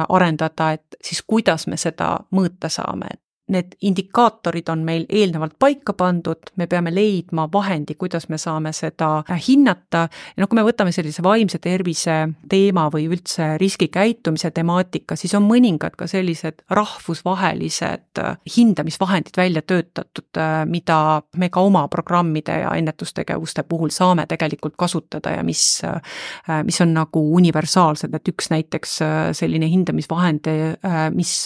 arendada, et siis kuidas me seda mõõta saame, et need indikaatorid on meil eelnevalt paika pandud, me peame leidma vahendi, kuidas me saame seda hinnata. Ja noh, kui me võtame sellise vaimse tervise teema või üldse riskikäitumise temaatika, siis on mõningad ka sellised rahvusvahelised hindamisvahendid välja töötatud, mida me ka oma programmide ja ennetustegevuste puhul saame tegelikult kasutada ja mis, mis on nagu universaalsed, et üks näiteks selline hindamisvahend, mis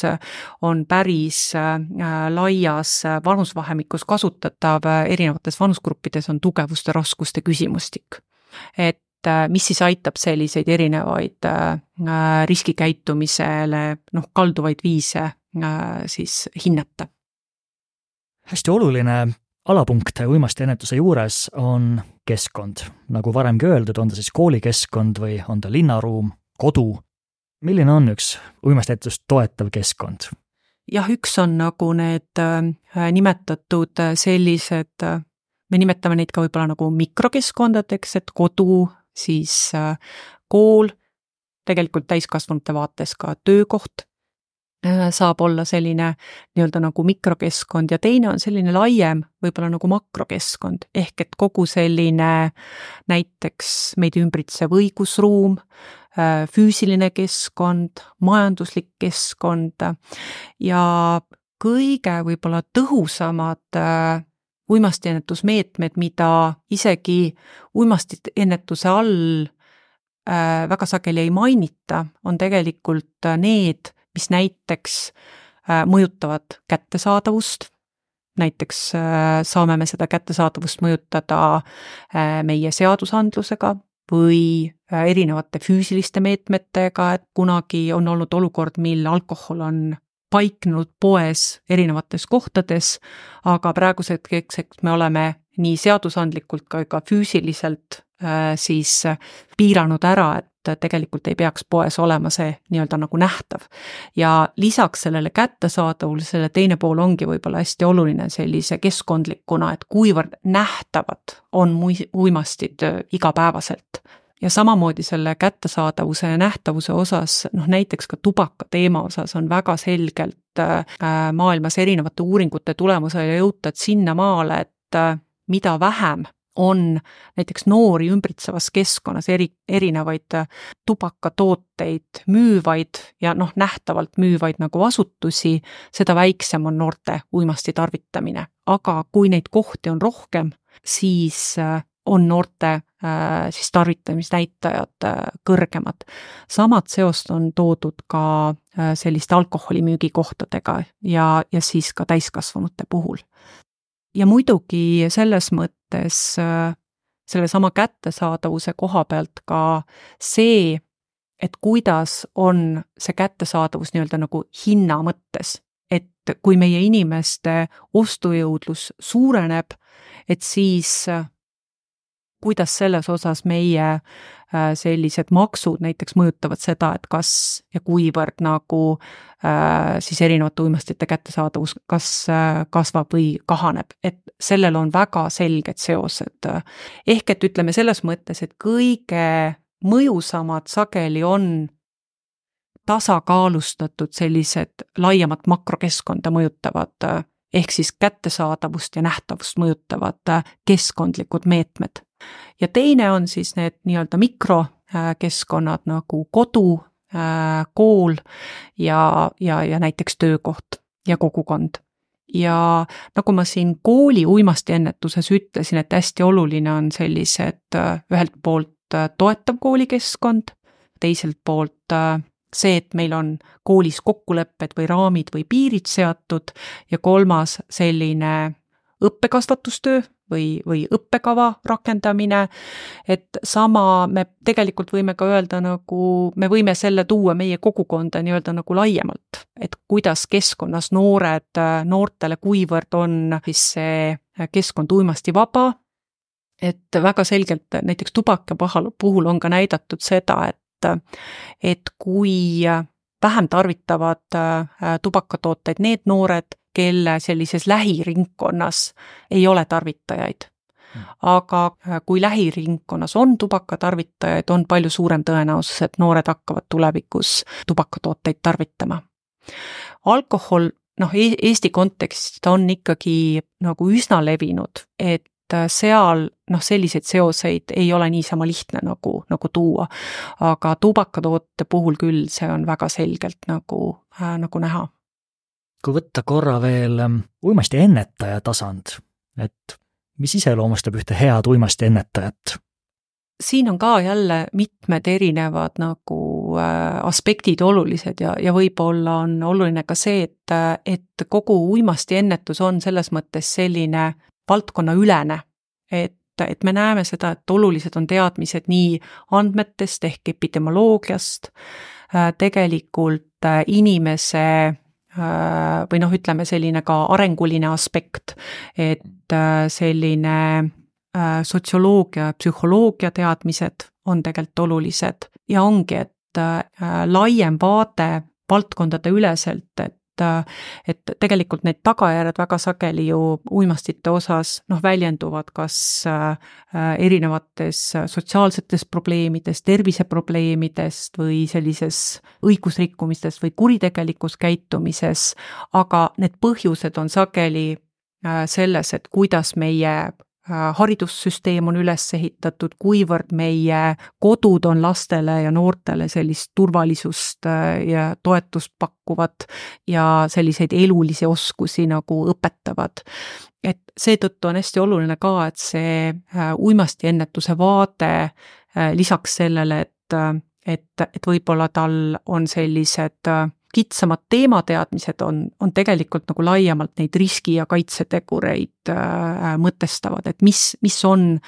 on päris Äh, laias äh, vanusvahemikus kasutatav äh, erinevates vanusgruppides on tugevuste raskuste küsimustik. et mis siis aitab selliseid erinevaid riskikäitumisele noh, kalduvaid viise siis hinnata. hästi oluline alapunkt uimastiennetuse juures on keskkond. nagu varemgi öeldud, on ta siis koolikeskkond või on ta linnaruum, kodu. milline on üks uimastiennetust toetav keskkond? Jah, üks on nagu need äh, nimetatud äh, sellised, äh, me nimetame neid ka võib-olla nagu mikrokeskkondadeks, et kodu, siis kool, tegelikult täiskasvanute vaates ka töökoht saab olla selline nii-öelda nagu mikrokeskkond ja teine on selline laiem, võib-olla nagu makrokeskkond, ehk et kogu selline näiteks meid ümbritsev õigusruum, füüsiline keskkond, majanduslik keskkond. Ja kõige võib-olla tõhusamad äh, uimastiennetusmeetmed, mida isegi uimastiennetuse all äh, väga sageli ei mainita, on tegelikult need, mis näiteks mõjutavad kättesaadavust, näiteks saame me seda kättesaadavust mõjutada meie seadusandlusega, või äh, erinevate füüsiliste meetmetega, et kunagi on olnud olukord, mil alkohol on paiknenud poes erinevates kohtades, aga praeguseks hetkeks me oleme nii seadusandlikult kui ka füüsiliselt äh, siis piiranud ära, et tegelikult ei peaks poes olema see nii-öelda nagu nähtav. ja lisaks sellele kättesaadavusele teine pool ongi võib-olla hästi oluline sellise keskkondlikuna, et kuivõrd nähtavad on uimastid äh, igapäevaselt ja samamoodi selle kättesaadavuse ja nähtavuse osas, noh näiteks ka tubaka teema osas on väga selgelt äh, maailmas erinevate uuringute tulemusel jõutud sinnamaale, et äh, mida vähem on näiteks noori ümbritsevas keskkonnas eri, erinevaid äh, tubakatooteid müüvaid ja noh, nähtavalt müüvaid nagu asutusi, seda väiksem on noorte uimasti tarvitamine. aga kui neid kohti on rohkem, siis äh, on noorte äh, siis tarvitamisnäitajad kõrgemad. samad seost on toodud ka selliste alkoholimüügikohtadega ja, ja siis ka täiskasvanute puhul ja muidugi selles mõttes äh, sellesama kättesaadavuse koha pealt ka see, et kuidas on see kättesaadavus nii-öelda nagu hinna mõttes. et kui meie inimeste ostujõudlus suureneb, et siis äh, kuidas selles osas meie äh, sellised maksud näiteks mõjutavad seda, et kas ja kuivõrd nagu siis erinevate uimastite kättesaadavus kas äh, kasvab või kahaneb, et sellel on väga selged seosed. ehk et ütleme selles mõttes, et kõige mõjusamad sageli on tasakaalustatud sellised laiemat makrokeskkonda mõjutavad ehk siis kättesaadavust ja nähtavust mõjutavad keskkondlikud meetmed ja teine on siis need nii-öelda mikrokeskkonnad nagu kodu, äh, kool ja, ja, ja näiteks töökoht ja kogukond. ja nagu ma siin kooli uimastiennetuses ütlesin, et hästi oluline on sellised äh, ühelt poolt äh, toetav koolikeskkond, teiselt poolt see, et meil on koolis kokkulepped või raamid või piirid seatud ja kolmas selline õppekasvatustöö või, või õppekava rakendamine, et sama me tegelikult võime ka öelda nagu, me võime selle tuua meie kogukonda nii-öelda nagu laiemalt, et kuidas keskkonnas noored, noortele, kuivõrd on siis see keskkond uimastivaba, et väga selgelt näiteks tubaka puhul on ka näidatud seda, et et kui vähem tarvitavad tubakatooteid need noored, kelle sellises lähiringkonnas ei ole tarvitajaid. Hmm. aga äh, kui lähiringkonnas on tubakatarvitajaid, on palju suurem tõenäosus, et noored hakkavad tulevikus tubakatooteid tarvitama. alkohol noh, Eesti kontekstis ta on ikkagi nagu üsna levinud, et seal noh, selliseid seoseid ei ole niisama lihtne nagu, nagu tuua. aga tubakatoote puhul küll see on väga selgelt nagu äh,, nagu näha. Kui võtta korra veel ähm, uimasti ennetaja tasand, et mis iseloomustab ühte head uimasti ennetajat? siin on ka jälle mitmed erinevad nagu äh, aspektid olulised ja, ja võib-olla on oluline ka see, et, et kogu uimastiennetus on selles mõttes selline valdkonnaülene, et et me näeme seda, et olulised on teadmised nii andmetest ehk epidemioloogiast, äh, tegelikult äh, inimese või noh, ütleme selline ka arenguline aspekt, et selline Äh, sotsioloogia ja psühholoogia teadmised on tegelikult olulised. Ja ongi, et äh, laiem vaade valdkondade üleselt, et äh, et tegelikult need tagajärjed väga sageli ju uimastite osas noh, väljenduvad kas erinevates sotsiaalsetes probleemides, terviseprobleemidest või sellises õigusrikkumistes või kuritegelikus käitumises, aga need põhjused on sageli selles, et kuidas meie Äh, haridussüsteem on üles ehitatud, kuivõrd meie kodud on lastele ja noortele sellist turvalisust äh, ja toetust pakkuvad ja selliseid elulisi oskusi nagu õpetavad. et seetõttu on hästi oluline ka, et see äh, uimastiennetuse vaade lisaks sellele, et, et, et võib-olla tal on sellised kitsamad teemateadmised on, on tegelikult nagu laiemalt neid riski- ja kaitsetegureid äh, mõtestavad, et mis, mis on,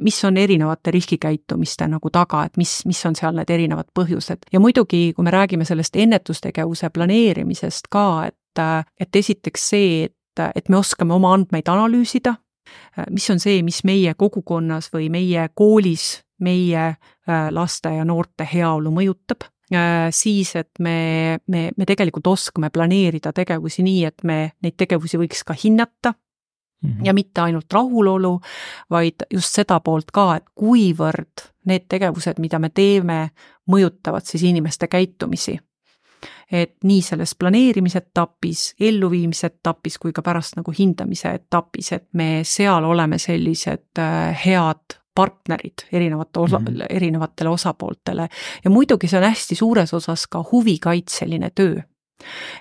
mis on erinevate riskikäitumiste nagu taga, et mis, mis on seal need erinevad põhjused. ja muidugi, kui me räägime sellest ennetustegevuse planeerimisest ka, et, et esiteks see, et, et me oskame oma andmeid analüüsida, mis on see, mis meie kogukonnas või meie koolis meie äh, laste ja noorte heaolu mõjutab Äh, siis, et me, me, me tegelikult oskame planeerida tegevusi nii, et me neid tegevusi võiks ka hinnata mm -hmm. ja mitte ainult rahulolu, vaid just seda poolt ka, et kuivõrd need tegevused, mida me teeme, mõjutavad siis inimeste käitumisi et nii selles planeerimise etapis, elluviimise etapis kui ka pärast nagu hindamise etapis, et me seal oleme sellised äh, head partnerid erinevate osa mm, -hmm. erinevatele osapooltele. ja muidugi see on hästi suures osas ka huvikaitseline töö.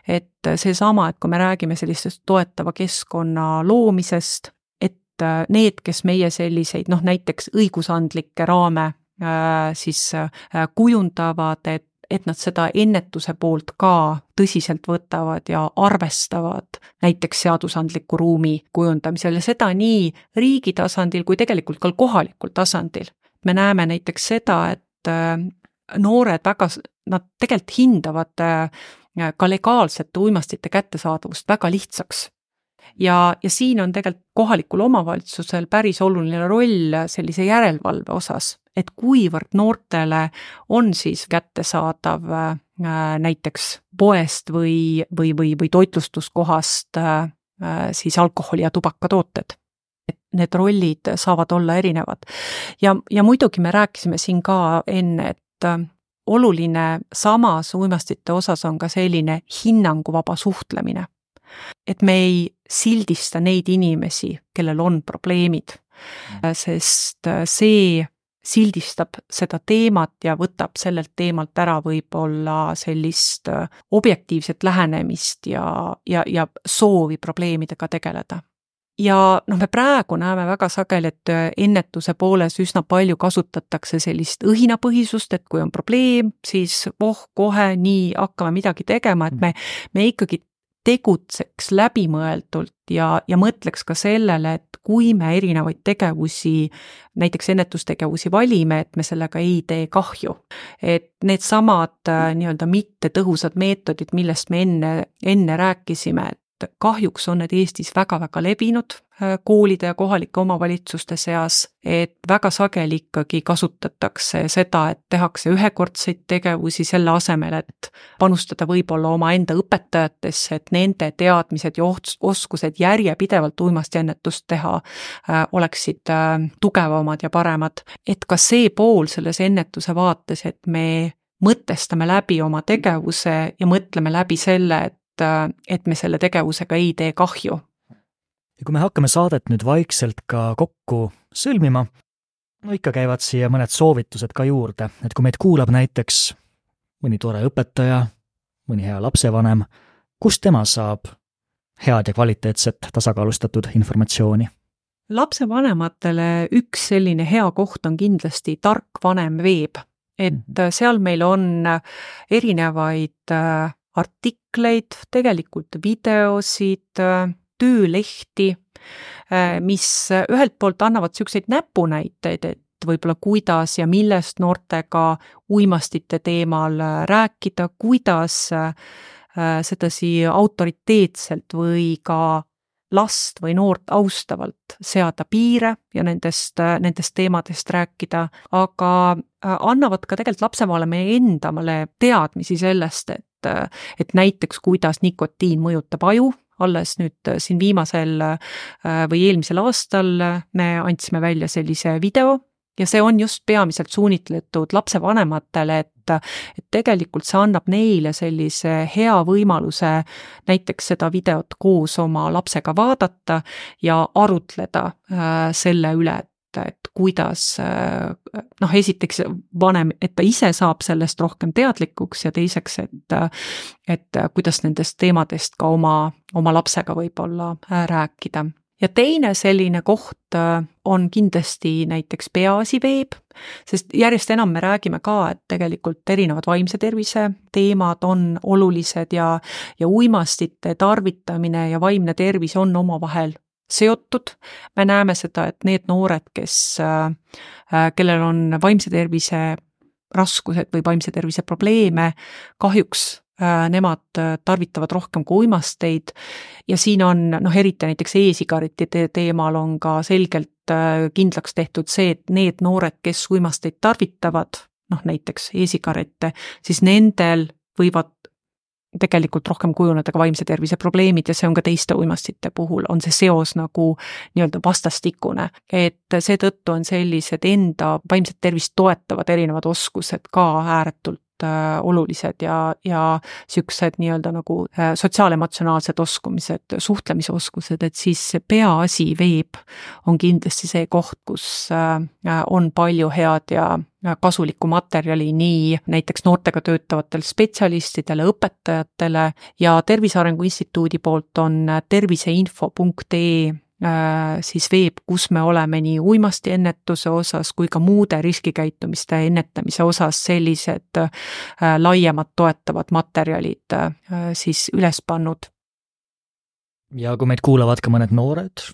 et seesama, et kui me räägime sellisest toetava keskkonna loomisest, et need, kes meie selliseid noh, näiteks õigusandlikke raame äh, siis äh, kujundavad, et et nad seda ennetuse poolt ka tõsiselt võtavad ja arvestavad näiteks seadusandliku ruumi kujundamisel ja seda nii riigi tasandil kui tegelikult ka kohalikul tasandil. me näeme näiteks seda, et äh, noored väga, nad tegelikult hindavad äh, ka legaalsete uimastite kättesaadavust väga lihtsaks ja, ja siin on tegelikult kohalikul omavalitsusel päris oluline roll sellise järelevalve osas, et kuivõrd noortele on siis kättesaadav äh, näiteks poest või, või, või, või toitlustuskohast äh, siis alkoholi ja tubakatooted et need rollid saavad olla erinevad. ja, ja muidugi me rääkisime siin ka enne, et äh, oluline samas uimastite osas on ka selline hinnanguvaba suhtlemine et me ei sildista neid inimesi, kellel on probleemid, mm. sest äh, see sildistab seda teemat ja võtab sellelt teemalt ära võib-olla sellist äh, objektiivset lähenemist ja, ja, ja soovi probleemidega tegeleda. Ja noh, me praegu näeme väga sageli, et äh, ennetuse pooles üsna palju kasutatakse sellist õhinapõhisust, et kui on probleem, siis voh, kohe nii hakkame midagi tegema, et me, me ikkagi tegutseks läbimõeldult ja, ja mõtleks ka sellele, et kui me erinevaid tegevusi, näiteks ennetustegevusi valime, et me sellega ei tee kahju. et needsamad äh, nii-öelda mittetõhusad meetodid, millest me enne, enne rääkisime, et kahjuks on need Eestis väga-väga levinud äh, koolide ja kohalike omavalitsuste seas, et väga sageli ikkagi kasutatakse seda, et tehakse ühekordseid tegevusi selle asemel, et panustada võib-olla omaenda õpetajatesse, et nende teadmised ja oskused järjepidevalt uimastiennetust teha äh, oleksid äh, tugevamad ja paremad. et ka see pool selles ennetuse vaates, et me mõtestame läbi oma tegevuse ja mõtleme läbi selle, et et me selle tegevusega ei tee kahju. ja kui me hakkame saadet nüüd vaikselt ka kokku sõlmima, no ikka käivad siia mõned soovitused ka juurde, et kui meid kuulab näiteks mõni tore õpetaja, mõni hea lapsevanem, kust tema saab head ja kvaliteetset tasakaalustatud informatsiooni? lapsevanematele üks selline hea koht on kindlasti Tark vanem veeb, et mhm. seal meil on erinevaid äh, artikleid, tegelikult videosid, äh, töölehti, äh, mis ühelt poolt annavad niisuguseid näpunäiteid, et võib-olla kuidas ja millest noortega uimastite teemal rääkida, kuidas sedasi autoriteetselt või ka last või noort austavalt seada piire ja nendest, nendest teemadest rääkida, aga äh, annavad ka tegelikult lapsevanemale endale teadmisi sellest, et, et näiteks kuidas nikotiin mõjutab aju, alles nüüd siin viimasel äh, või eelmisel aastal me andsime välja sellise video ja see on just peamiselt suunitletud lapsevanematele, et et tegelikult see annab neile sellise hea võimaluse näiteks seda videot koos oma lapsega vaadata ja arutleda äh, selle üle, et, et kuidas äh, noh, esiteks vanem, et ta ise saab sellest rohkem teadlikuks ja teiseks, et et kuidas nendest teemadest ka oma, oma lapsega võib-olla äh, rääkida ja teine selline koht äh, on kindlasti näiteks Peaasi veeb, sest järjest enam me räägime ka, et tegelikult erinevad vaimse tervise teemad on olulised ja, ja uimastite tarvitamine ja vaimne tervis on omavahel seotud. me näeme seda, et need noored, kes, äh, äh, kellel on vaimse tervise raskused või vaimse tervise probleeme, kahjuks nemad äh, tarvitavad rohkem kui uimasteid ja siin on noh, eriti näiteks e-sigarettide teemal on ka selgelt äh, kindlaks tehtud see, et need noored, kes uimasteid tarvitavad, noh näiteks e-sigarette, siis nendel võivad tegelikult rohkem kujuneda ka vaimse tervise probleemid ja see on ka teiste uimastite puhul, on see seos nagu nii-öelda vastastikune. et seetõttu on sellised enda vaimset tervist toetavad erinevad oskused ka ääretult Äh, olulised ja, ja niisugused nii-öelda nagu äh, sotsiaalemotsionaalsed oskumised, suhtlemisoskused, et siis see peaasi veeb on kindlasti see koht, kus äh, on palju head ja kasulikku materjali nii näiteks noortega töötavatele spetsialistidele, õpetajatele ja Tervise Arengu Instituudi poolt on terviseinfo.ee Äh, siis veeb, kus me oleme nii uimastiennetuse osas kui ka muude riskikäitumiste ennetamise osas sellised äh, laiemad toetavad materjalid äh, siis üles pannud. ja kui meid kuulavad ka mõned noored,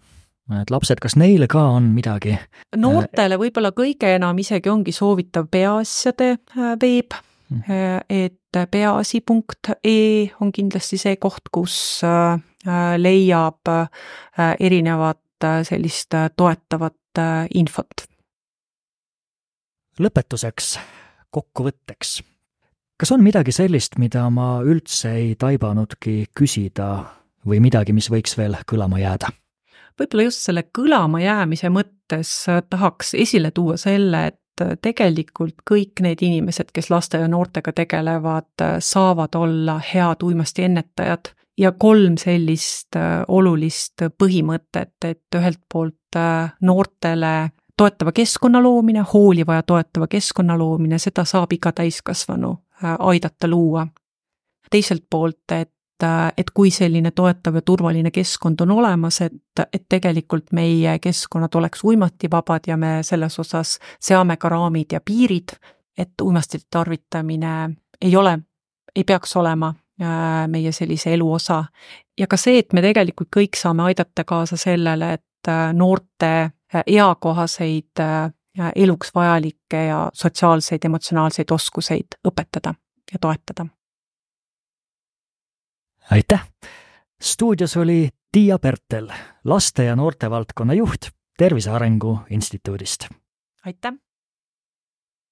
mõned lapsed, kas neile ka on midagi? noortele võib-olla kõige enam isegi ongi soovitav peaasjade veeb hmm., et peaasi.ee on kindlasti see koht, kus Äh, leiab äh, erinevat äh, sellist toetavat infot. lõpetuseks, kokkuvõtteks, kas on midagi sellist, mida ma üldse ei taibanudki küsida või midagi, mis võiks veel kõlama jääda? võib-olla just selle kõlama jäämise mõttes tahaks esile tuua selle, et tegelikult kõik need inimesed, kes laste ja noortega tegelevad, saavad olla head uimastiennetajad ja kolm sellist äh, olulist põhimõtet, et ühelt poolt äh, noortele toetava keskkonna loomine, hooliva ja toetava keskkonna loomine, seda saab iga täiskasvanu äh, aidata luua. teiselt poolt, et et kui selline toetav ja turvaline keskkond on olemas, et, et tegelikult meie keskkonnad oleks uimativabad ja me selles osas seame ka raamid ja piirid, et uimastite tarvitamine ei ole, ei peaks olema meie sellise elu osa. ja ka see, et me tegelikult kõik saame aidata kaasa sellele, et äh, noorte äh, eakohaseid eluks vajalikke ja sotsiaalseid, emotsionaalseid oskuseid õpetada ja toetada. aitäh! stuudios oli Tiia Pertel, laste ja noorte valdkonna juht Tervise Arengu Instituudist. aitäh!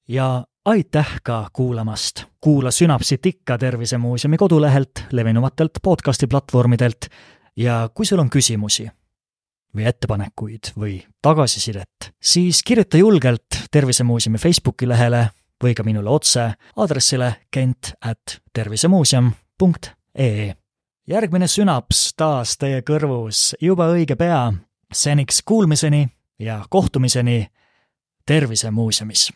ja aitäh ka kuulamast! kuula Sünapsit ikka Tervisemuuseumi kodulehelt, levinumatelt podcasti platvormidelt ja kui sul on küsimusi või ettepanekuid või tagasisidet, siis kirjuta julgelt Tervisemuuseumi Facebooki lehele või ka minule otse aadressile kent at tervisemuuseum.ee järgmine sünaps taas teie kõrvus juba õige pea. seniks kuulmiseni ja kohtumiseni Tervisemuuseumis